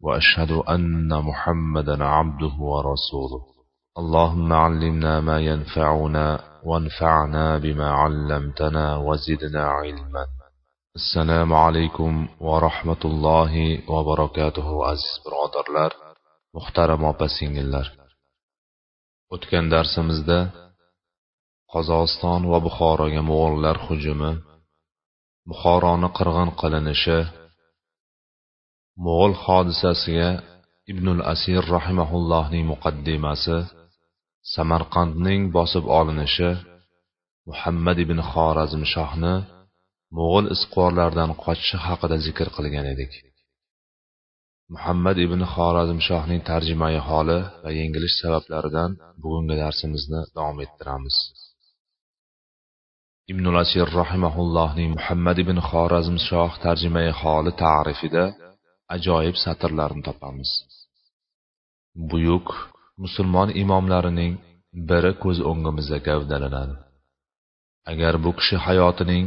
وأشهد أن محمدا عبده ورسوله اللهم علمنا ما ينفعنا وانفعنا بما علمتنا وزدنا علما السلام عليكم ورحمة الله وبركاته aziz birodarlar muhtaram opa singillar o'tgan darsimizda qozog'iston va buxoroga mo'g'ullar hujumi buxoroni qirg'in qilinishi mo'g'ul hodisasiga ibnul asir rahimaullohning muqaddimasi samarqandning bosib olinishi muhammad ibn xorazmshohni mo'g'ul isqvorlardan qochishi haqida zikr qilgan edik. Muhammad ibn xorazmshohning tarjimai holi va yengilish sabablaridan bugungi darsimizni davom ettiramiz. Ibnul asir rahimaullohning muhammad ibn xorazmshoh tarjimai holi ta'rifida ajoyib satrlarni topamiz. Buyuk musulmon imomlarining biri ko'z o'ngimizda gavdalanadi. Agar bu kishi hayotining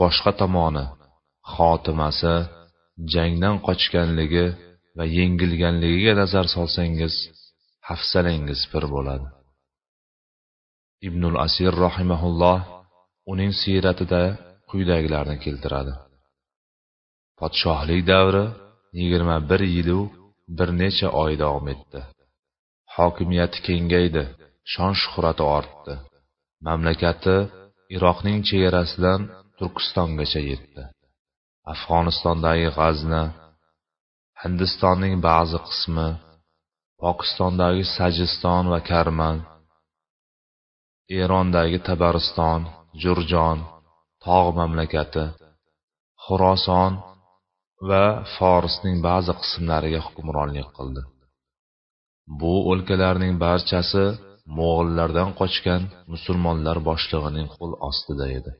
boshqa tomoni xotimasi jangdan qochganligi va yengilganligiga nazar solsangiz hafsalangiz pir bo'ladi. Ibnul asir rohimaulloh uning siyratida quyidagilarni keltiradi. Podshohlik davri yigirma bir yilu bir necha oy davom etdi. Hokimiyati kengaydi shon shuhrati ortdi. Mamlakati iroqning chegarasidan turkistongacha yetdi. Afg'onistondagi g'azna hindistonning ba'zi qismi pokistondagi sajiston va karman erondagi tabariston jurjon tog' mamlakati xuroson va forsning ba'zi qismlariga hukmronlik qildi. Bu o'lkalarning barchasi mo'g'illardan qochgan musulmonlar boshlig'ining qo'l ostida edi.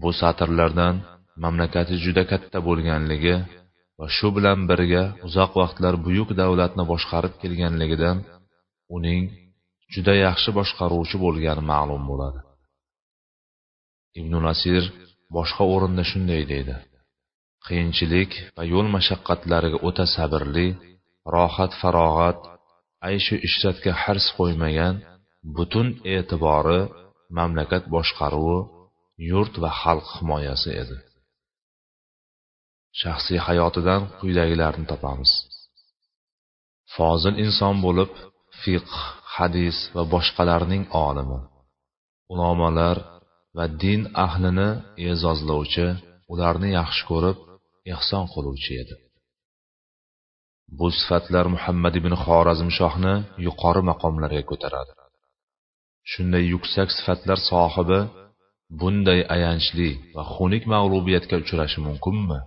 Bu satrlardan mamlakati juda katta bo'lganligi va shu bilan birga uzoq vaqtlar buyuk davlatni boshqarib kelganligidan uning juda yaxshi boshqaruvchi bo'lgani ma'lum bo'ladi. Ibn nasir boshqa o'rinda shunday deydi. Qiyinchilik va yo'l mashaqqatlariga o'ta sabrli rohat farog'at ayshu ishratga hars qo'ymagan butun e'tibori mamlakat boshqaruvi yurt va xalq himoyasi edi. Shaxsiy hayotidan quyidagilarni topamiz. Fozil inson bo'lib fiqh hadis va boshqalarning olimi ulamolar va din ahlini e'zozlovchi ularni yaxshi ko'rib ehson qiluvchi edi. Bu sifatlar muhammad ibn xorazmshohni yuqori maqomlarga ko'taradi. Shunday yuksak sifatlar sohibi bunday ayanchli va xunuk mag'lubiyatga uchrashi mumkinmi?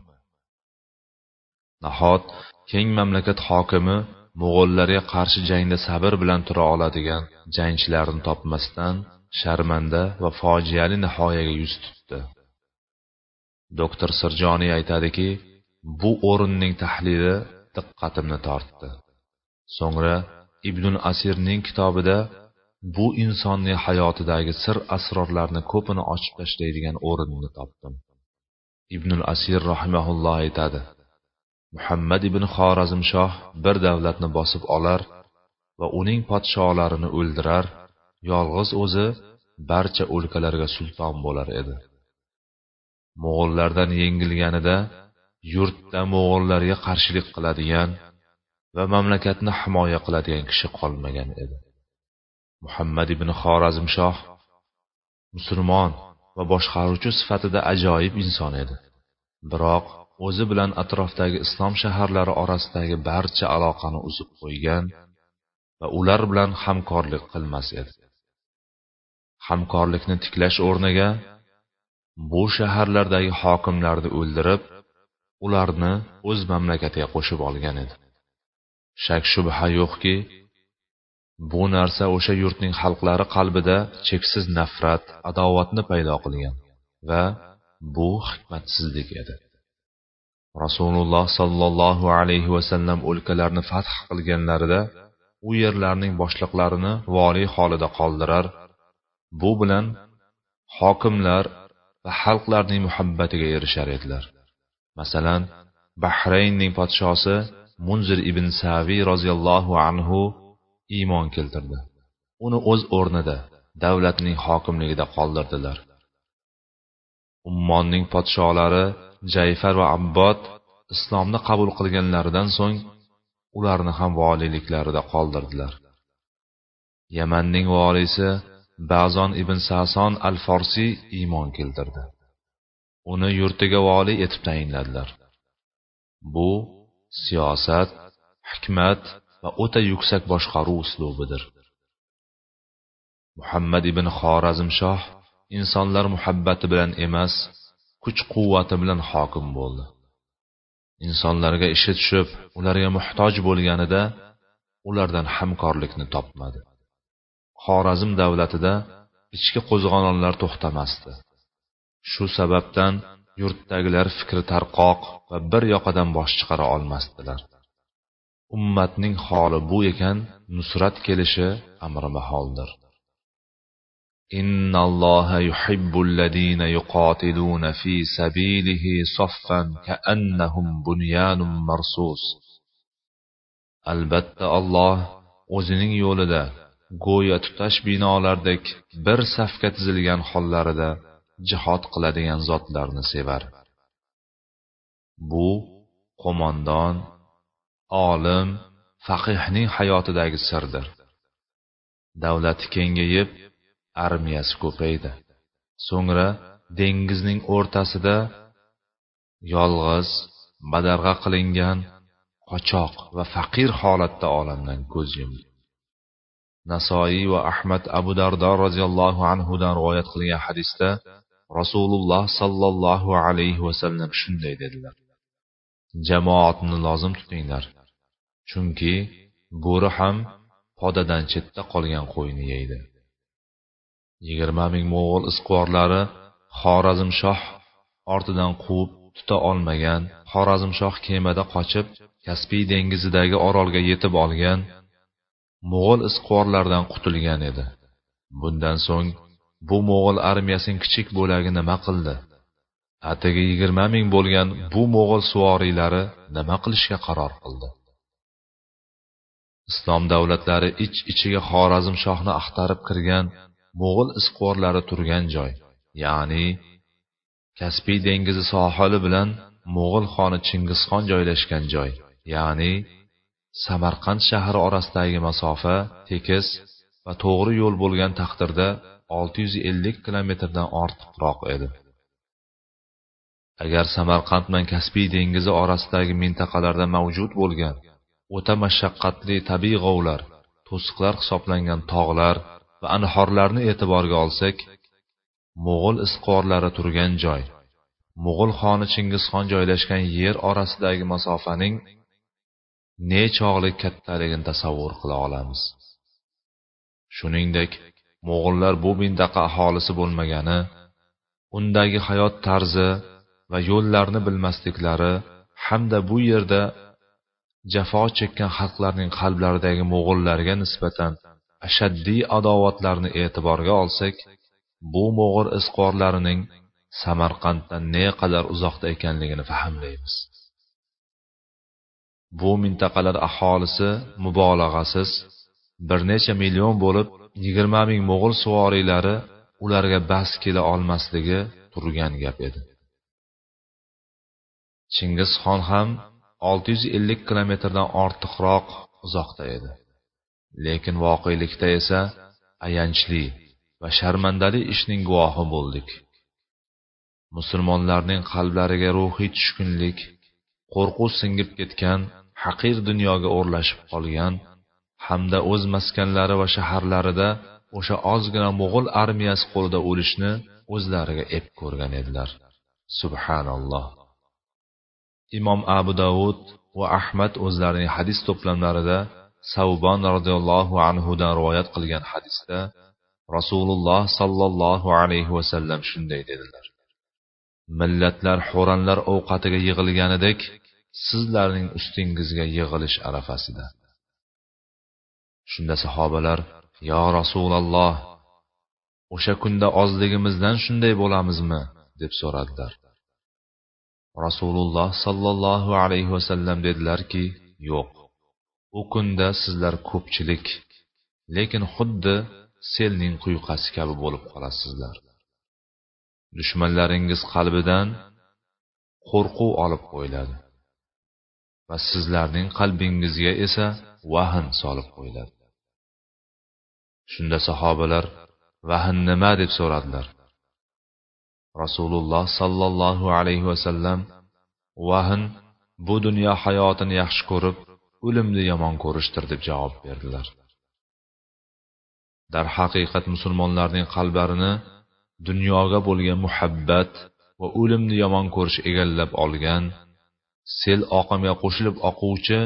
Nahot keng mamlakat hokimi mo'g'ollarga qarshi jangda sabr bilan tura oladigan jangchilarni topmasdan sharmanda va fojiali nihoyaga yuz tutdi. Doktor sirjoniy aytadiki bu o'rinning tahlili diqqatimni tortdi. So'ngra ibnul asirning kitobida bu insonning hayotidagi sir asrorlarni ko'pini ochib tashlaydigan o'rinni topdim. Ibnul asir rahimaulloh aytadi muhammad ibn xorazmshoh bir davlatni bosib olar va uning podsholarini o'ldirar yolg'iz o'zi barcha o'lkalarga sulton bo'lar edi. Mo'g'ullardan yengilganida yurtda mo'g'ullarga qarshilik qiladigan va mamlakatni himoya qiladigan kishi qolmagan edi. Muhammad ibn xorazmshoh musulmon va boshqaruvchi sifatida ajoyib inson edi. Biroq o'zi bilan atrofdagi islom shaharlari orasidagi barcha aloqani uzib qo'ygan va ular bilan hamkorlik qilmas edi. Hamkorlikni tiklash o'rniga bu shaharlardagi hokimlarni o'ldirib ularni o'z mamlakatiga qo'shib olgan edi. Shak shubha yo'qki bu narsa o'sha yurtning xalqlari qalbida cheksiz nafrat adovatni paydo qilgan va bu hikmatsizlik edi. Rasululloh sollallohu alayhi vasallam o'lkalarni fath qilganlarida u yerlarning boshliqlarini voliy holida qoldirar. Bu bilan hokimlar va xalqlarning muhabbatiga erishar edilar. Masalan bahraynning podshosi munzir ibn saviy roziyallohu anhu iymon keltirdi. Uni o'z o'rnida davlatning hokimligida qoldirdilar. Ummonning podsholari jayfar va abbod islomni qabul qilganlaridan so'ng ularni ham voliyliklarida qoldirdilar. Yamanning voliysi bazon ibn sason al forsiy iymon keltirdi. Uni yurtiga voliy etib tayinladilar. Bu siyosat hikmat va o'ta yuksak boshqaruv uslubidir. Muhammad ibn xorazmshoh insonlar muhabbati bilan emas kuch quvvati bilan hokim bo'ldi. Insonlarga ishi tushib ularga muhtoj bo'lganida ulardan hamkorlikni topmadi. xorazm davlatida ichki qo'zg'olonlar to'xtamasdi shu sababdan yurtdagilar fikri tarqoq va bir yoqadan bosh chiqara olmasdilar ummatning holi bu ekan nusrat kelishi amri maholdir إن الله يحب الذين يقاتلون في سبيله صفا كأنهم بنيان مرصوص albatta olloh o'zining yo'lida go'yo tutash binolardek bir safga tizilgan hollarida jihod qiladigan zotlarni sevar. Bu qo'mondon olim faqihning hayotidagi sirdir. Davlati kengayib armiyasi ko'paydi. So'ngra dengizning o'rtasida yolg'iz badarg'a qilingan qochoq va faqir holatda olamdan ko'z yumdi. Nasoiy va ahmad abu dardo roziyallohu anhudan rivoyat qilgan hadisda rasululloh sollallohu alayhi vasallam shunday dedilar. Jamoatni lozim tutinglar chunki bo'ri ham podadan chetda qolgan qo'yni yeydi. Yigirma ming mo'g'ul isqvorlari xorazmshoh ortidan quvib tuta olmagan xorazmshoh kemada qochib kaspiy dengizidagi orolga yetib olgan mo'g'ul isqvorlardan qutulgan edi. Bundan so'ng bu mo'g'ul armiyasining kichik bo'lagi nima qildi? Atigi yigirma ming bo'lgan bu mo'g'ul suvoriylari nima qilishga qaror qildi? Islom davlatlari ich ichiga xorazm shohni axtarib kirgan mo'g'ul isqvorlari turgan joy ya'ni kaspiy dengizi sohili bilan mo'g'ul xoni chingizxon joylashgan joy ya'ni samarqand shahri orasidagi masofa tekis va to'g'ri yo'l bo'lgan taqdirda 650 kilometrdan ortiqroq edi. Agar samarqand bilan kaspiy dengizi orasidagi mintaqalarda mavjud bo'lgan o'ta mashaqqatli tabiiy g'ovlar to'siqlar hisoblangan tog'lar va anhorlarni e'tiborga olsak mo'g'ul isqorlari turgan joy mo'g'ul xoni chingizxon joylashgan yer orasidagi masofaning nechog'lik kattaligini tasavvur qila olamiz. Shuningdek mo'g'ullar bu mintaqa aholisi bo'lmagani undagi hayot tarzi va yo'llarni bilmasliklari hamda bu yerda jafo chekkan xalqlarning qalblaridagi mo'g'ullarga nisbatan ashaddiy adovatlarni e'tiborga olsak bu mo'g'ul isqorlarining samarqanddan ne qadar uzoqda ekanligini fahmlaymiz. Bu mintaqalar aholisi mubolag'asiz. Bir necha million bo'lib yigirma ming mo'g'ul suvoriylari ularga bas kela olmasligi turgan gap edi. Chingizxon ham olti yuz ellik kilometrdan ortiqroq uzoqda edi. Lekin voqelikda esa ayanchli va sharmandali ishning guvohi bo'ldik. Musulmonlarning qalblariga ruhiy tushkunlik qo'rquv singib ketgan haqir dunyoga o'rlashib qolgan hamda o'z maskanlari va shaharlarida o'sha ozgina mo'g'ul armiyasi qo'lida o'lishni o'zlariga ep ko'rgan edilar. Subhanalloh. Imom abu davud va ahmad o'zlarining hadis to'plamlarida savbon roziyallohu anhudan rivoyat qilgan hadisda rasululloh sollallohu alayhi vasallam shunday dedilar. Millatlar xo'ranlar ovqatiga yig'ilganidek sizlarning ustingizga yig'ilish arafasida. Shunda sahobalar yo rasululloh o'sha kunda ozligimizdan shunday bo'lamizmi? deb so'radilar. Rasululloh sollallohu alayhi vasallam dedilarki yo'q u kunda sizlar ko'pchilik lekin xuddi selning quyqasi kabi bo'lib qolasizlar. Dushmanlaringiz qalbidan qo'rquv olib qo'yiladi va sizlarning qalbingizga esa vahn solib qo'yiladi. Shunda sahobalar vahn nima? deb so'radilar. Rasululloh sollallohu alayhi vasallam vahn bu dunyo hayotini yaxshi ko'rib o'limni yomon ko'rishdir deb javob berdilar. Darhaqiqat musulmonlarning qalblarini dunyoga bo'lgan muhabbat va o'limni yomon ko'rish egallab olgan sel oqimiga qo'shilib oquvchi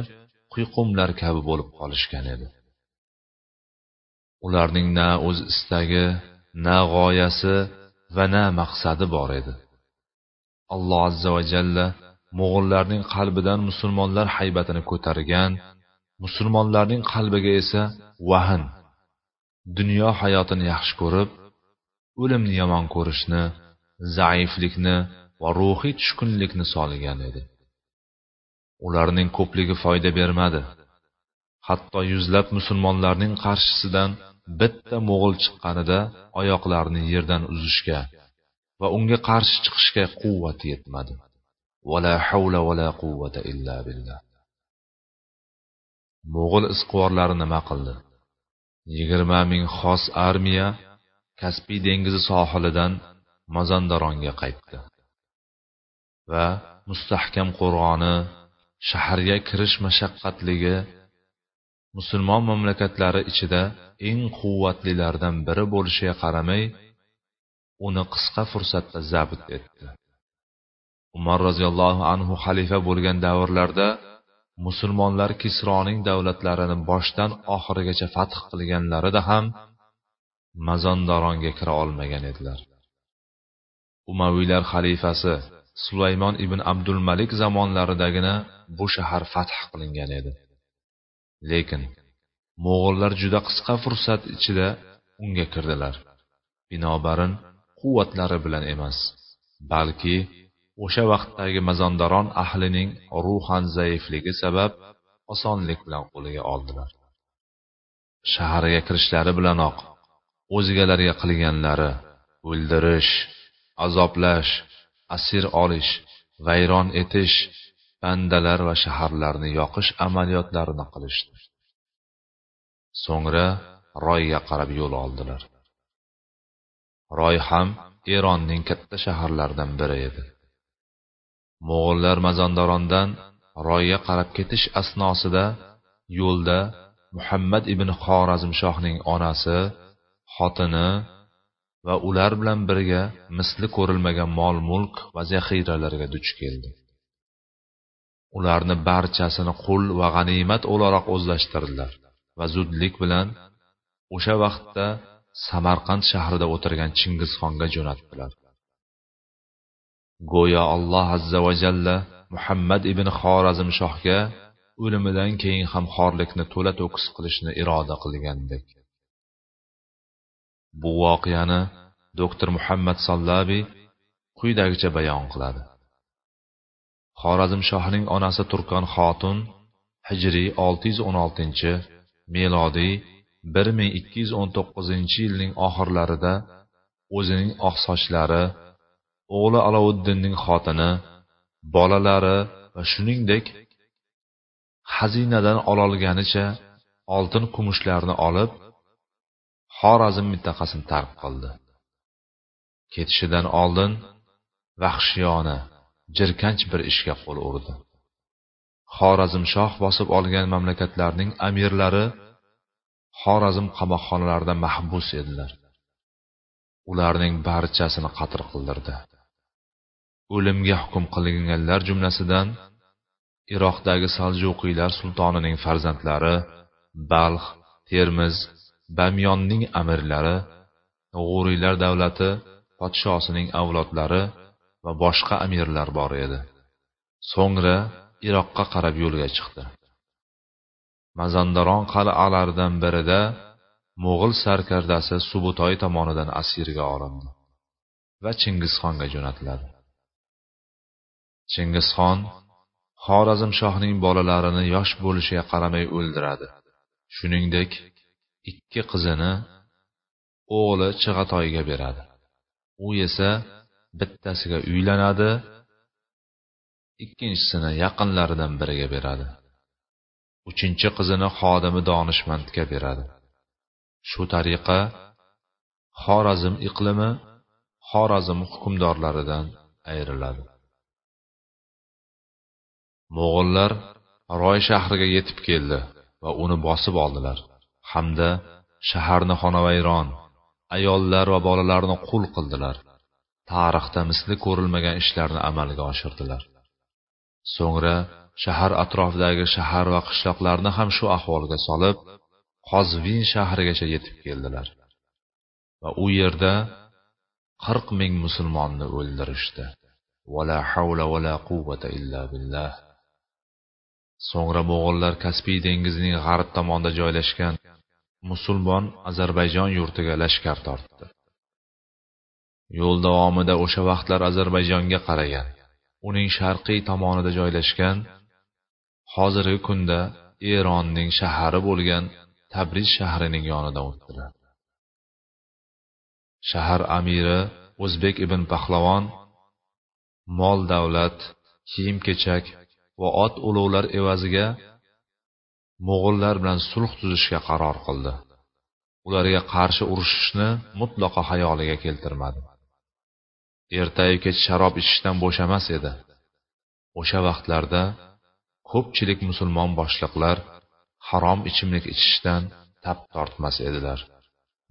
quyqumlar kabi bo'lib qolishgan edi. Ularning na o'z istagi na g'oyasi va na maqsadi bor edi. Alloh azza va jalla mo'g'illarning qalbidan musulmonlar haybatini ko'targan musulmonlarning qalbiga esa vahn dunyo hayotini yaxshi ko'rib o'limni yomon ko'rishni zaiflikni va ruhiy tushkunlikni solgan edi. Ularning ko'pligi foyda bermadi. Hatto yuzlab musulmonlarning qarshisidan bitta mo'g'ul chiqqanida oyoqlarini yerdan uzishga va unga qarshi chiqishga quvvati yetmadi. Vala havla vala quvvata illa billah. Mo'g'ul isqivorlari nima qildi? Yigirma ming xos armiya kaspiy dengizi sohilidan mazandaronga qaytdi. Va mustahkam qo'rg'oni shaharga kirish mashaqqatligi musulmon mamlakatlari ichida eng quvvatlilardan biri bo'lishiga qaramay uni qisqa fursatda zabt etdi. Umar roziyallohu anhu xalifa bo'lgan davrlarda musulmonlar kisroning davlatlarini boshdan oxirigacha fath qilganlarida ham mazondoronga kira olmagan edilar. Umaviylar xalifasi sulaymon ibn abdul malik zamonlaridagina bu shahar fath qilingan edi. Lekin mo'g'ullar juda qisqa fursat ichida unga kirdilar. Binobarin quvvatlari bilan emas balki o'sha vaqtdagi mazondaron ahlining ruhan zaifligi sabab osonlik bilan qo'liga oldilar. Shaharga kirishlari bilanoq o'zgalarga qilganlari o'ldirish azoblash asir olish vayron etish bandalar va shaharlarni yoqish amaliyotlarini qilishdi. So'ngra royga qarab yo'l oldilar. Roy ham eronning katta shaharlaridan biri edi. Mo'g'ullar mazondorondan royga qarab ketish asnosida yo'lda muhammad ibn xorazmshohning onasi xotini va ular bilan birga misli ko'rilmagan mol mulk va zaxiralarga duch keldi. Ularni barchasini qul va g'animat o'laroq o'zlashtirdilar va zudlik bilan o'sha vaqtda samarqand shahrida o'tirgan chingizxonga jo'natdilar. Go'yo alloh azza va jalla muhammad ibn xorazmshohga o'limidan keyin ham xorlikni to'la to'kis qilishni iroda qilgandek. Bu voqeani doktor muhammad sallabiy quyidagicha bayon qiladi. Xorazm shohining onasi turkon xotun hijriy 616 melodiy 1219 yilning oxirlarida o'zining oq sochlari o'g'li alovuddinning xotini bolalari va shuningdek xazinadan ololganicha oltin kumushlarni olib xorazm mintaqasini tark qildi. Ketishidan oldin vahshiyona jirkanch bir ishga qo'l urdi. Xorazmshoh bosib olgan mamlakatlarning amirlari xorazm qamoqxonalarida mahbus edilar. Ularning barchasini qatl qildirdi. O'limga hukm qilinganlar jumlasidan iroqdagi saljuqiylar sultonining farzandlari balx termiz bamyonning amirlari g'uriylar davlati podshosining avlodlari va boshqa amirlar bor edi. So'ngra iroqqa qarab yo'lga chiqdi. Mazandaron qal'alaridan birida mo'g'ul sarkardasi subutoy tomonidan asirga olindi va chingizxonga jo'natiladi. Chingizxon xorazmshohning bolalarini yosh bo'lishiga qaramay o'ldiradi. Shuningdek ikki qizini o'g'li chig'atoyga beradi. U esa bittasiga uylanadi ikkinchisini yaqinlaridan biriga beradi. Uchinchi qizini xodimi donishmandga beradi. Shu tariqa xorazm iqlimi xorazm hukmdorlaridan ayriladi. Mo'g'ullar roy shahriga yetib keldi va uni bosib oldilar. Hamda shaharni xonavayron ayollar va bolalarni qul qildilar. Tarixda misli ko'rilmagan ishlarni amalga oshirdilar. So'ngra shahar atrofidagi shahar va qishloqlarni ham shu ahvolga solib qozvin shahrigacha yetib keldilar. Va u yerda qirq ming musulmonni o'ldirishdi. Vala havla vala quvvata illa billah. So'ngra mo'g'ullar kaspiy dengizining g'arb tomonida joylashgan musulmon ozarbayjon yurtiga lashkar tortdi. Yo'l davomida o'sha vaqtlar ozarbayjonga qaragan. Uning sharqiy tomonida joylashgan hozirgi kunda eronning shahari bo'lgan tabriz shahrining yonidan o'tdilar. Shahar amiri o'zbek ibn pahlavon mol davlat kiyim kechak va ot ulovlar evaziga mo'g'ullar bilan sulh tuzishga qaror qildi. Ularga qarshi urushishni mutlaqo xayoliga keltirmadi. Ertayu kech sharob ichishdan bo'shamas edi. O'sha vaqtlarda ko'pchilik musulmon boshliqlar harom ichimlik ichishdan tap tortmas edilar.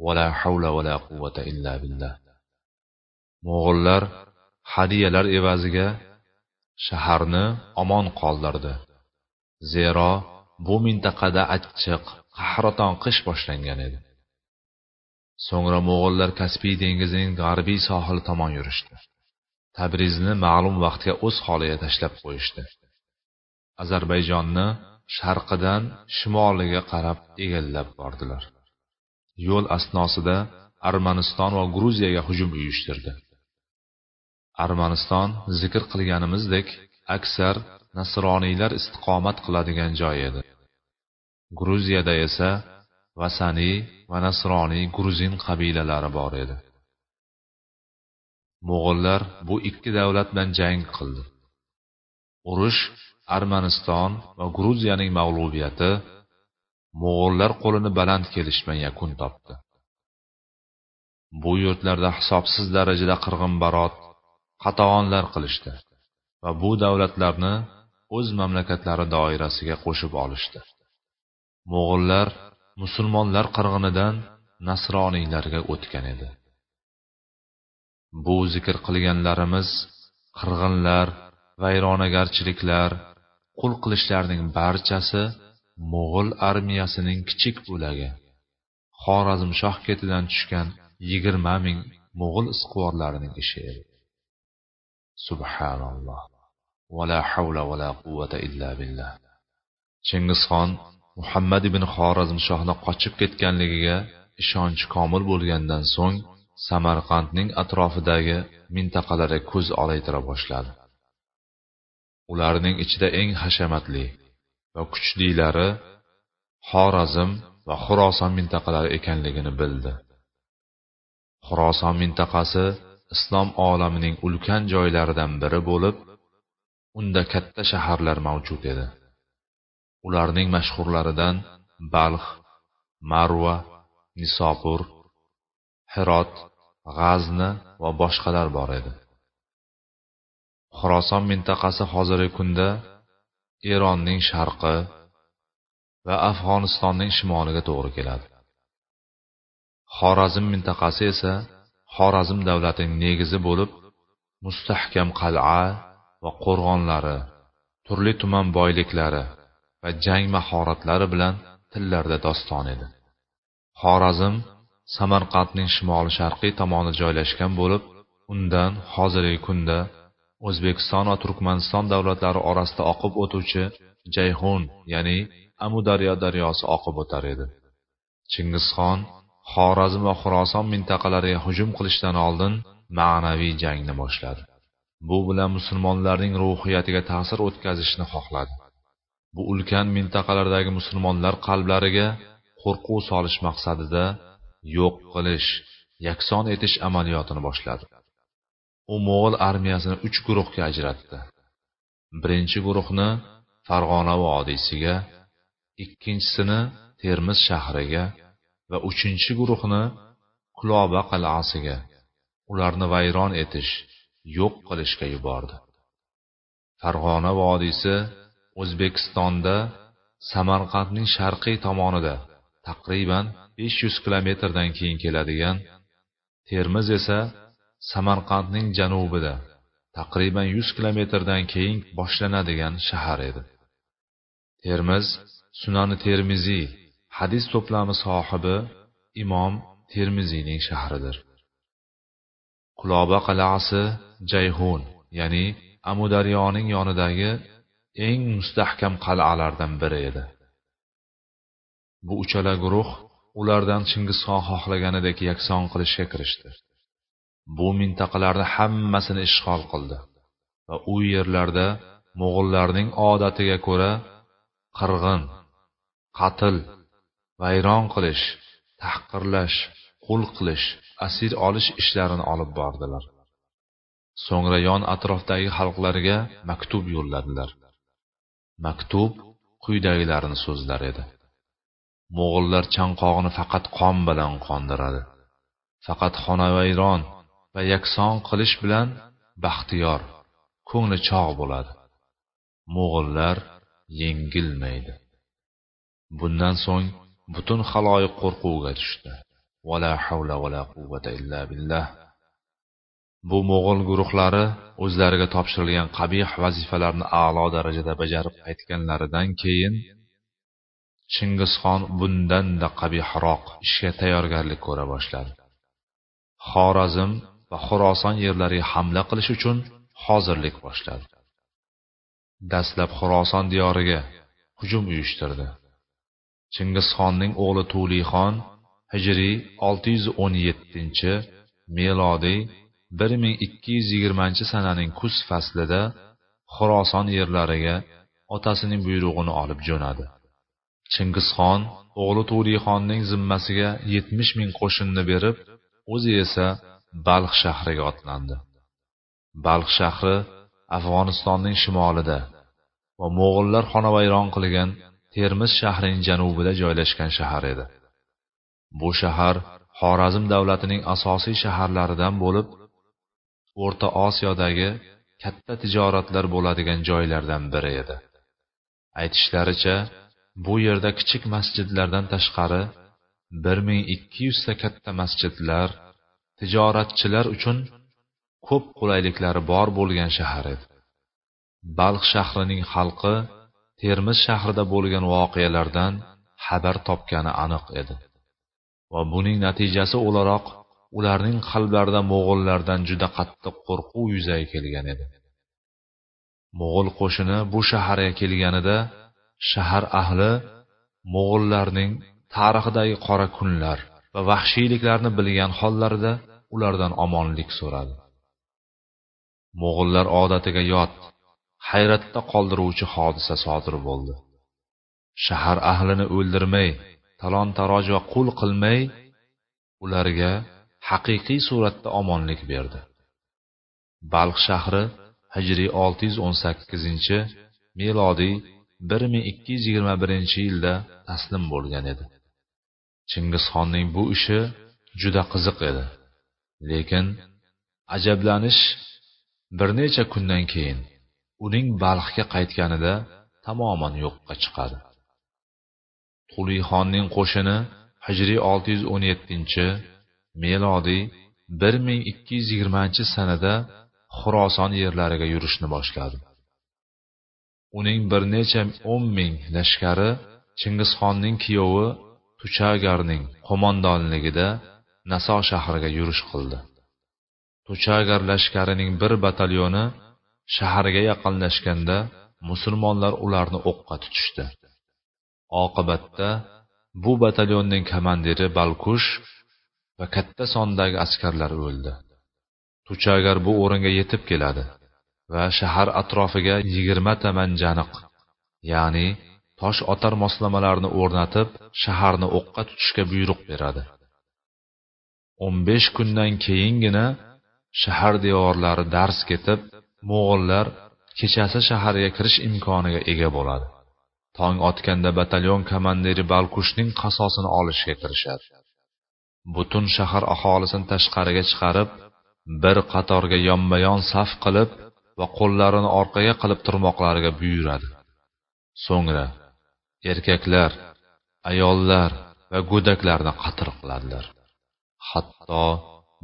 Vala havla vala quvvata illa billah. Mo'g'ullar hadiyalar evaziga shaharni omon qoldirdi. Zero bu mintaqada achchiq qahraton qish boshlangan edi. So'ngra mo'g'ullar kaspiy dengizining g'arbiy sohili tomon yurishdi. Tabrizni ma'lum vaqtga o'z holiga tashlab qo'yishdi. Ozarbayjonni sharqidan shimoliga qarab egallab bordilar. Yo'l asnosida armaniston va gruziyaga hujum uyushtirdi. Armaniston zikr qilganimizdek aksar nasroniylar istiqomat qiladigan joy edi. Gruziyada esa vasaniy va nasroniy gruzin qabilalari bor edi. Mo'g'ullar bu ikki davlat bilan jang qildi. Urush armaniston va gruziyaning mag'lubiyati mo'g'ullar qo'lini baland kelish bilan yakun topdi. Bu yurtlarda hisobsiz darajada qirg'inbarot qatag'onlar qilishdi. Va bu davlatlarni o'z mamlakatlari doirasiga qo'shib olishdi. Mo'g'ullar musulmonlar qirg'inidan nasroniylarga o'tgan edi. Bu zikr qilganlarimiz qirg'inlar vayronagarchiliklar qul qilishlarning barchasi mo'g'ul armiyasining kichik bo'lagi xorazmshoh ketidan tushgan yigirma ming mo'g'ul isqvorlarining ishi edi. Subhanalloh. Vala havla vala quvvata illa billah. Chingizxon muhammad ibn xorazmshohni qochib ketganligiga ishonchi komil bo'lgandan so'ng samarqandning atrofidagi mintaqalarga ko'z olaytira boshladi. Ularning ichida eng hashamatli va kuchlilari xorazm va xuroson mintaqalari ekanligini bildi. Xuroson mintaqasi islom olamining ulkan joylaridan biri bo'lib unda katta shaharlar mavjud edi. Ularning mashhurlaridan balx marva nisopur hirot g'azni va boshqalar bor edi. Xuroson mintaqasi hozirgi kunda eronning sharqi va afg'onistonning shimoliga to'g'ri keladi. Xorazm mintaqasi esa xorazm davlatining negizi bo'lib mustahkam qal'a va qo'rg'onlari turli tuman boyliklari va jang mahoratlari bilan tillarda doston edi. Xorazm samarqandning shimoli sharqiy tomoni joylashgan bo'lib undan hozirgi kunda o'zbekiston va turkmaniston davlatlari orasida oqib o'tuvchi jayhun ya'ni amudaryo daryosi oqib o'tar edi. Chingizxon xorazm va xuroson mintaqalariga hujum qilishdan oldin ma'naviy jangni boshladi. Bu bilan musulmonlarning ruhiyatiga ta'sir o'tkazishni xohladi. Bu ulkan mintaqalardagi musulmonlar qalblariga qo'rquv solish maqsadida yo'q qilish yakson etish amaliyotini boshladi. U mo'g'ul armiyasini uch guruhga ajratdi. Birinchi guruhni farg'ona vodiysiga ikkinchisini termiz shahriga va uchinchi guruhni Quloba qal'asiga ularni vayron etish yo'q qilishga yubordi. Farg'ona vodiysi o'zbekistonda samarqandning sharqiy tomonida taqriban 500 kilometrdan keyin keladigan termiz esa samarqandning janubida taqriban 100 kilometrdan keyin boshlanadigan shahar edi. Termiz sunani termiziy hadis to'plami sohibi imom termiziyning shahridir. Quloba qal'asi jayhun ya'ni amudaryoning yonidagi eng mustahkam qal'alardan biri edi. Bu uchala guruh ulardan chingizxon xohlaganidek yakson qilishga kirishdi. Bu mintaqalarni hammasini ishg'ol qildi va u yerlarda mo'g'ullarning odatiga ko'ra qirg'in qatl vayron qilish tahqirlash qul qilish asir olish ishlarini olib bordilar. So'ngra yon atrofdagi xalqlarga maktub yo'lladilar. Maktub quyidagilarini so'zlar edi. Mo'g'ullar chanqog'ini faqat qon bilan qondiradi. Faqat xonavayron va yakson qilish bilan baxtiyor ko'ngli chog' bo'ladi. Mo'g'ullar yengilmaydi. Bundan so'ng butun xaloyiq qo'rquvga tushdi. Vala havla vala quvvata illa billah. Bu mo'g'ul guruhlari o'zlariga topshirilgan qabih vazifalarni a'lo darajada bajarib qaytganlaridan keyin chingizxon bundanda qabihroq ishga tayyorgarlik ko'ra boshladi. Xorazm va xuroson yerlariga hamla qilish uchun hozirlik boshladi. Dastlab xuroson diyoriga hujum uyushtirdi. Chingizxonning o'g'li tulixon hijriy 617 melodiy 1220 sananing kuz faslida xuroson yerlariga otasining buyrug'ini olib jo'nadi. Chingizxon o'g'li tulixonning zimmasiga 70 ming qo'shinni berib o'zi esa balx shahriga otlandi. Balx shahri afg'onistonning shimolida va mo'g'ullar xonavayron qilgan termiz shahrining janubida joylashgan shahar edi. Bu shahar xorazm davlatining asosiy shaharlaridan bo'lib o'rta osiyodagi katta tijoratlar bo'ladigan joylardan biri edi. Aytishlaricha bu yerda kichik masjidlardan tashqari bir ming ikki yuzta katta masjidlar tijoratchilar uchun ko'p qulayliklari bor bo'lgan shahar edi. Balx shahrining xalqi termiz shahrida bo'lgan voqealardan xabar topgani aniq edi. Va buning natijasi o'laroq ularning qalblarida mo'g'ullardan juda qattiq qo'rquv yuzaga kelgan edi. Mo'g'ul qo'shini bu shaharga kelganida shahar ahli mo'g'ullarning tarixidagi qora kunlar va vahshiyliklarni bilgan hollarida ulardan omonlik so'radi. Mo'g'ullar odatiga yot hayratda qoldiruvchi hodisa sodir bo'ldi. Shahar ahlini o'ldirmay talon taroj va qul qilmay ularga haqiqiy suratda omonlik berdi. Balx shahri hijriy 618 melodiy 1221 yilda taslim bo'lgan edi. Chingizxonning bu ishi juda qiziq edi lekin ajablanish bir necha kundan keyin uning balxga qaytganida tamoman yo'qqa chiqadi. Qulixonning qo'shini hijriy 617 melodiy 1220 sanada xuroson yerlariga yurishni boshladi. Uning bir necha o'n ming lashkari chingizxonning kuyovi tuchagarning qo'mondonligida naso shahriga yurish qildi. Tuchagar lashkarining bir batalyoni shaharga yaqinlashganda musulmonlar ularni o'qqa tutishdi. Oqibatda bu batalyonning komandiri balkush va katta sondagi askarlar o'ldi. Tuchagar bu o'ringa yetib keladi va shahar atrofiga yigirmata manjaniq ya'ni tosh otar moslamalarni o'rnatib shaharni o'qqa tutishga buyruq beradi. O'n besh kundan keyingina shahar devorlari dars ketib mo'g'illar kechasi shaharga kirish imkoniga ega bo'ladi. Tong otganda batalyon komandiri balkushning qasosini olishga kirishadi. Butun shahar aholisini tashqariga chiqarib bir qatorga yonma yon saf qilib va qo'llarini orqaga qilib turmoqlariga buyuradi. So'ngra erkaklar ayollar va go'daklarni qatl qiladilar. Hatto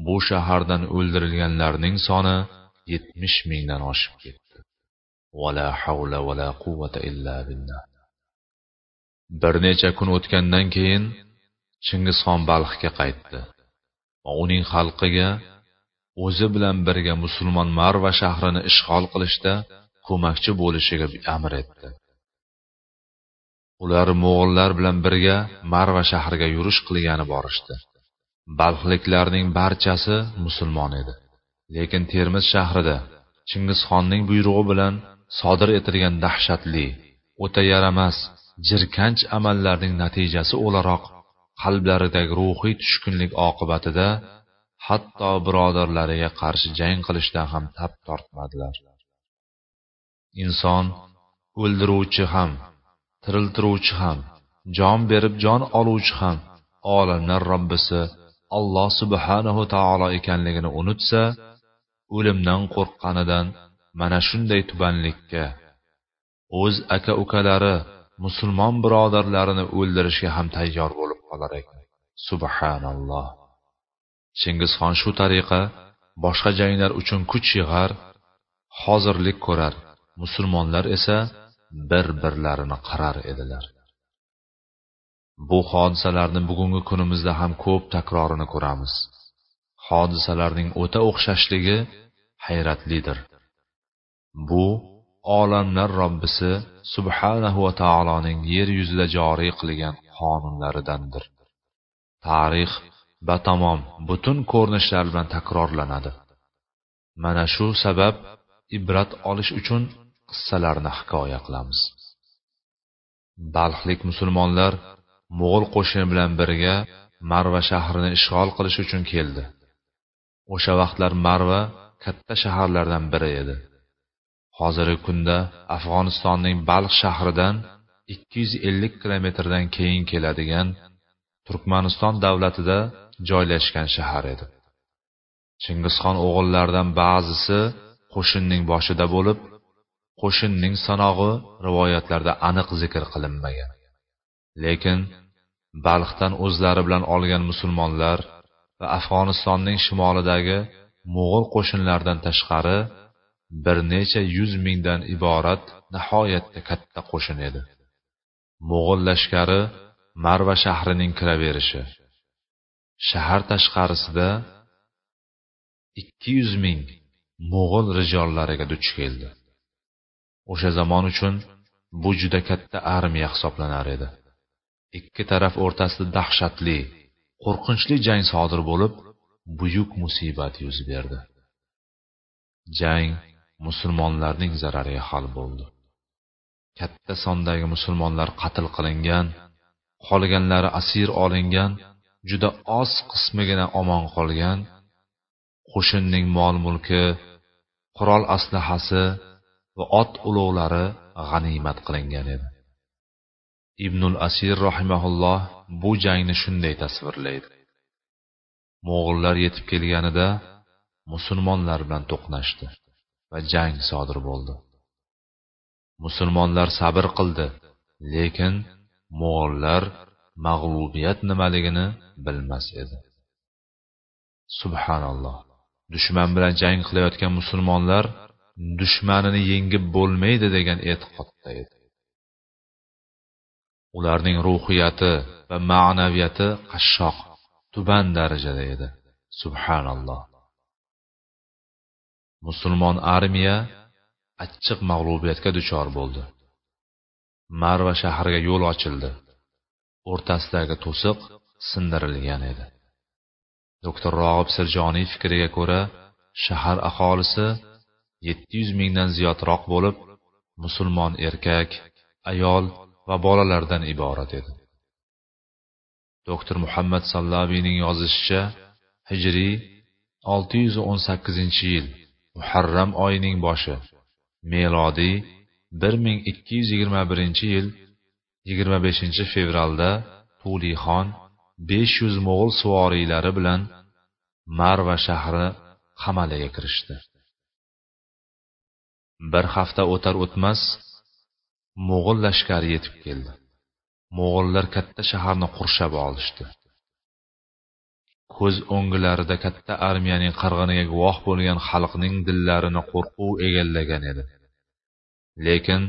bu shahardan o'ldirilganlarning soni yetmish mingdan oshib ketdi. Vala havla vala quvvata illa billah. Bir necha kun o'tgandan keyin chingizxon balxga qaytdi. Va uning xalqiga o'zi bilan birga musulmon marva shahrini ishg'ol qilishda ko'makchi bo'lishiga amr etdi. Ular mo'g'illar bilan birga marva shahriga yurish qilgani borishdi. Balxliklarning barchasi musulmon edi. Lekin termiz shahrida chingizxonning buyrug'i bilan sodir etilgan dahshatli o'ta yaramas jirkanch amallarning natijasi o'laroq qalblaridagi ruhiy tushkunlik oqibatida hatto birodarlariga qarshi jang qilishdan ham tap tortmadilar. Inson o'ldiruvchi ham tiriltiruvchi ham jon berib jon oluvchi ham olamlar robbisi alloh subhanahu taolo ekanligini unutsa o'limdan qo'rqqanidan mana shunday tubanlikka. O'z aka ukalari musulmon birodarlarini o'ldirishga ham tayyor bo'lib qolar ekan. Subhanalloh. Chingizxon shu tariqa boshqa janglar uchun kuch yig'ar hozirlik ko'rar. Musulmonlar esa bir birlarini qarar edilar. Bu hodisalarni bugungi kunimizda ham ko'p takrorini ko'ramiz. Hodisalarning o'ta o'xshashligi hayratlidir. Bu olamlar robbisi subhanahu va taoloning yer yuzida joriy qilgan qonunlaridandir. Tarix batamom butun ko'rinishlar bilan takrorlanadi. Mana shu sabab ibrat olish uchun qissalarni hikoya qilamiz. Balxlik musulmonlar mo'g'ul qo'shini bilan birga marva shahrini ishg'ol qilish uchun keldi. O'sha vaqtlar marva katta shaharlardan biri edi. Hozirgi kunda afg'onistonning balx shahridan 250 kilometrdan keyin keladigan turkmaniston davlatida joylashgan shahar edi. Chingizxon o'g'illaridan ba'zisi qo'shinning boshida bo'lib qo'shinning sanog'i rivoyatlarda aniq zikr qilinmagan. Lekin balxdan o'zlari bilan olgan musulmonlar va afg'onistonning shimolidagi mo'g'ul qo'shinlaridan tashqari bir necha yuz mingdan iborat nihoyatda katta qo'shin edi. Mo'g'ul lashkari marva shahrining kiraverishi shahar tashqarisida ikki yuz ming mo'g'ul rijollariga duch keldi. O'sha zamon uchun bu juda katta armiya hisoblanar edi. Ikki taraf o'rtasida dahshatli qo'rqinchli jang sodir bo'lib buyuk musibat yuz berdi. Jang musulmonlarning zarariga hal bo'ldi. Katta sondagi musulmonlar qatl qilingan qolganlari asir olingan juda oz qismigina omon qolgan. Qo'shinning mol mulki qurol aslahasi va ot ulovlari g'animat qilingan edi. Ibnul asir rahimaulloh bu jangni shunday tasvirlaydi. Mo'g'ullar yetib kelganida musulmonlar bilan to'qnashdi va jang sodir bo'ldi. Musulmonlar sabr qildi lekin mo'g'ullar mag'lubiyat nimaligini bilmas edi. Subhanalloh dushman bilan jang qilayotgan musulmonlar dushmanini yengib bo'lmaydi degan e'tiqodda edi. Ularning ruhiyati va ma'naviyati qashshoq tuban darajada edi. Subhanalloh. Musulmon armiya achchiq mag'lubiyatga duchor bo'ldi. Marva shahriga yo'l ochildi. O'rtasidagi to'siq sindirilgan edi. Doktor rog'ib sirjoniy fikriga ko'ra shahar aholisi yetti yuz mingdan ziyodroq bo'lib musulmon erkak ayol va bolalardan iborat edi. Doktor muhammad sallaviyning yozishicha hijriy 618 yil muharram oyining boshi melodiy 1221 yil 25 fevralda tulixon 500 mo'g'ul suvoriylari bilan marva shahri qamaliga kirishdi. Bir hafta o'tar o'tmas mo'g'ul lashkari yetib keldi. Mo'g'ullar katta shaharni qurshab olishdi. Ko'z o'ngilarida katta armiyaning qirg'iniga guvoh bo'lgan xalqning dillarini qo'rquv egallagan edi. Lekin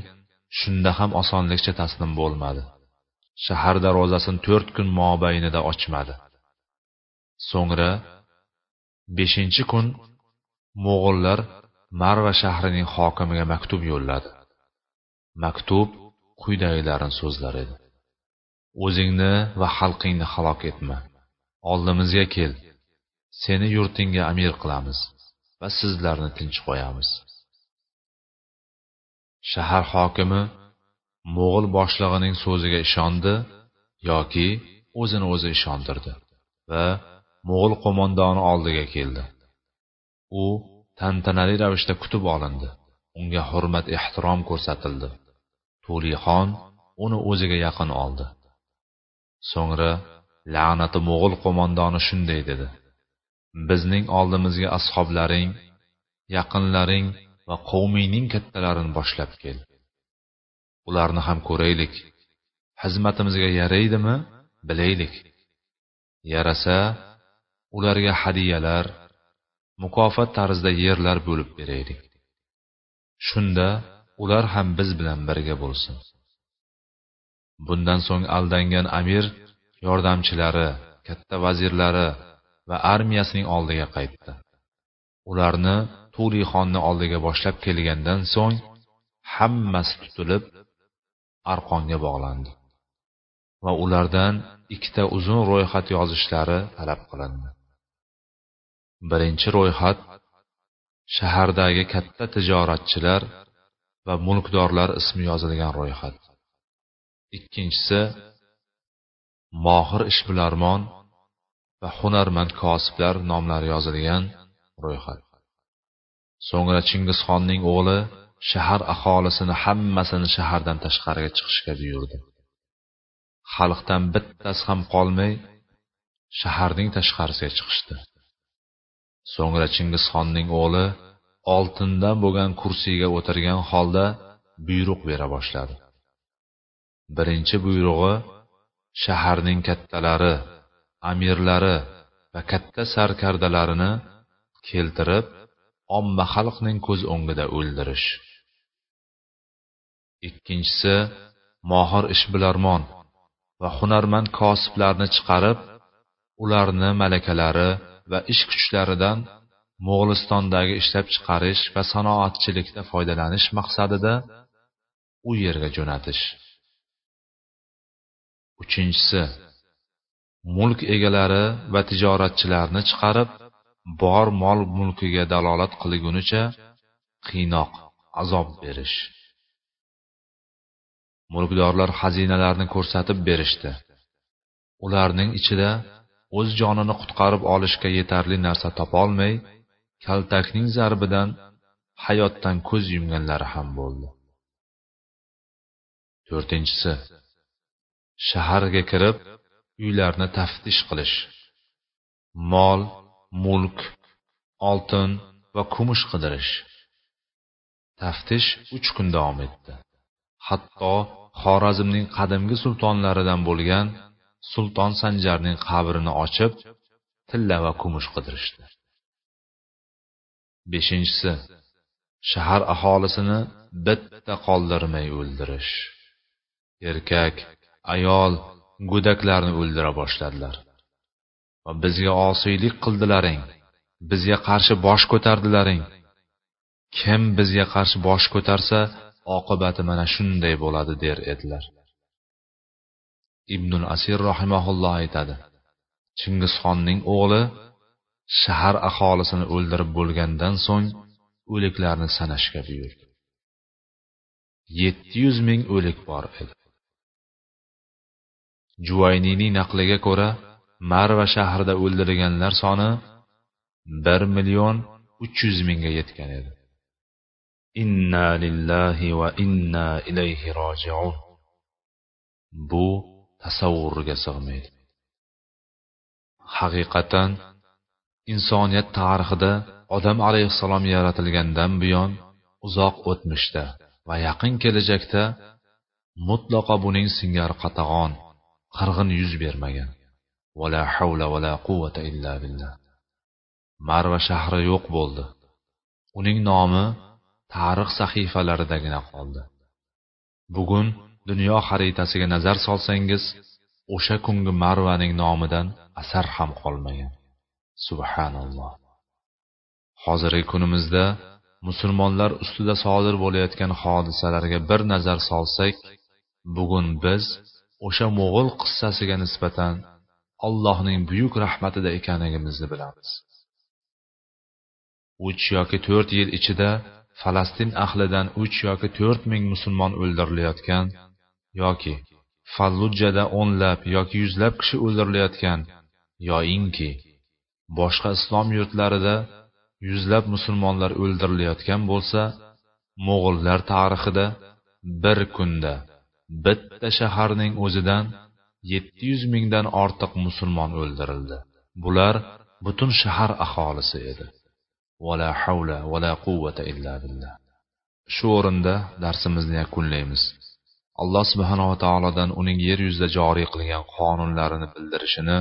shunda ham osonlikcha taslim bo'lmadi. Shahar darvozasini to'rt kun mobaynida ochmadi. So'ngra beshinchi kun mo'g'ullar marva shahrining hokimiga maktub yo'lladi. Maktub quyidagilarni so'zlar edi. O'zingni va xalqingni halok etma. Oldimizga kel. Seni yurtingga amir qilamiz va sizlarni tinch qo'yamiz. Shahar hokimi mo'g'ul boshlig'ining so'ziga ishondi yoki o'zini o'zi ishontirdi va mo'g'ul qo'mondoni oldiga keldi. U tantanali ravishda kutib olindi. Unga hurmat ehtirom ko'rsatildi. Tulixon uni o'ziga yaqin oldi. So'ngra la'nati mo'g'ul qo'mondoni shunday dedi. Bizning oldimizga ashoblaring yaqinlaring va qavmingning kattalarini boshlab kel. Ularni ham ko'raylik. Xizmatimizga yaraydimi? Bilaylik. Yarasa ularga hadiyalar mukofot tarzida yerlar bo'lib beraylik. Shunda ular ham biz bilan birga bo'lsin. Bundan so'ng aldangan amir yordamchilari katta vazirlari va armiyasining oldiga qaytdi. Ularni tulixonni oldiga boshlab kelgandan so'ng hammasi tutilib arqonga bog'landi va ulardan ikkita uzun ro'yxat yozishlari talab qilindi. Birinchi ro'yxat shahardagi katta tijoratchilar va mulkdorlar ismi yozilgan ro'yxat. Ikkinchisi mohir ishbilarmon va hunarmand kosiblar nomlari yozilgan ro'yxat. So'ngra chingizxonning o'g'li shahar aholisini hammasini shahardan tashqariga chiqishga buyurdi. Xalqdan bittasi ham qolmay shaharning tashqarisiga chiqishdi. So'ngra chingizxonning o'g'li oltindan bo'lgan kursiyga o'tirgan holda buyruq bera boshladi. Birinchi buyrug'i shaharning kattalari amirlari va katta sarkardalarini keltirib omma xalqning ko'z o'ngida o'ldirish. Ikkinchisi mohir ishbilarmon va hunarmand kosiblarni chiqarib ularni malakalari va ish kuchlaridan mo'g'ulistondagi ishlab chiqarish va sanoatchilikda foydalanish maqsadida u yerga jo'natish. Uchinchisi mulk egalari va tijoratchilarni chiqarib bor mol mulkiga dalolat qilgunicha qiynoq azob berish. Mulkdorlar xazinalarni ko'rsatib berishdi. Ularning ichida o'z jonini qutqarib olishga yetarli narsa topolmay kaltakning zarbidan hayotdan ko'z yumganlari ham bo'ldi. To'rtinchisi shaharga kirib uylarni taftish qilish. Mol mulk oltin va kumush qidirish. Taftish uch kun davom etdi. Hatto xorazmning qadimgi sultonlaridan bo'lgan sulton sanjarning qabrini ochib tilla va kumush qidirishdi. Beshinchisi shahar aholisini bitta qoldirmay o'ldirish. Erkak ayol go'daklarni o'ldira boshladilar. Va bizga osiylik qildilaring bizga qarshi bosh ko'tardilaring. Kim bizga qarshi bosh ko'tarsa oqibati mana shunday bo'ladi der edilar. Ibnul asir rahimaulloh aytadi chingizxonning o'g'li shahar aholisini o'ldirib bo'lgandan so'ng o'liklarni sanashga buyurdi yetti yuz ming o'lik bor edi. Juvayniyning naqliga ko'ra marva shahrida o'ldirilganlar soni bir million uch yuz mingga yetgan edi. Inna lillahi va inna ilayhi rojiun. Bu tasavvurga sig'maydi. Haqiqatan insoniyat tarixida odam alayhissalom yaratilgandan buyon uzoq o'tmishda va yaqin kelajakda mutlaqo buning singari qatag'on qirg'in yuz bermagan. Vala havla vala quvvata illa billah. Marva shahri yo'q bo'ldi. Uning nomi tarix sahifalaridagina qoldi. Bugun dunyo xaritasiga nazar solsangiz o'sha kungi marvaning nomidan asar ham qolmagan. Subhanalloh. Hozirgi kunimizda musulmonlar ustida sodir bo'layotgan hodisalarga bir nazar solsak bugun biz o'sha mo'g'ul qissasiga nisbatan allohning buyuk rahmatida ekanligimizni bilamiz. Uch yoki to'rt yil ichida falastin ahlidan uch yoki to'rt ming musulmon o'ldirilayotgan yoki fallujjada o'nlab yoki yuzlab kishi o'ldirilayotgan yoyinki boshqa islom yurtlarida yuzlab musulmonlar o'ldirilayotgan bo'lsa mo'g'ullar tarixida bir kunda bitta shaharning o'zidan yetti yuz mingdan ortiq musulmon o'ldirildi. Bular butun shahar aholisi edi. Vala havla vala quvvata illa billah. Shu o'rinda darsimizni yakunlaymiz. Alloh subhanava taolodan uning yer yuzida joriy qilgan qonunlarini bildirishini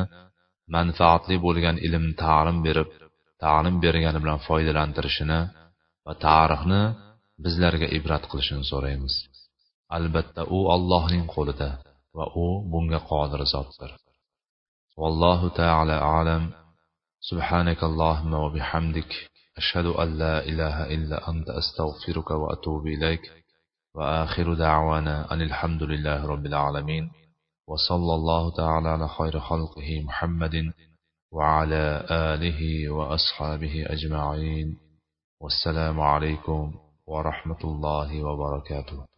manfaatli bo'lgan ilmni ta'lim berib ta'lim bergani bilan foydalantirishini va tarixni bizlarga ibrat qilishini so'raymiz albatta u allohning qo'lida va u bunga qodir zotdir vallohu taala alam سبحانك اللهم وبحمدك أشهد أن لا إله إلا أنت أستغفرك وأتوب إليك وآخر دعوانا أن الحمد لله رب العالمين وصلى الله تعالى على خير خلقه محمد وعلى آله وأصحابه أجمعين. والسلام عليكم ورحمة الله وبركاته.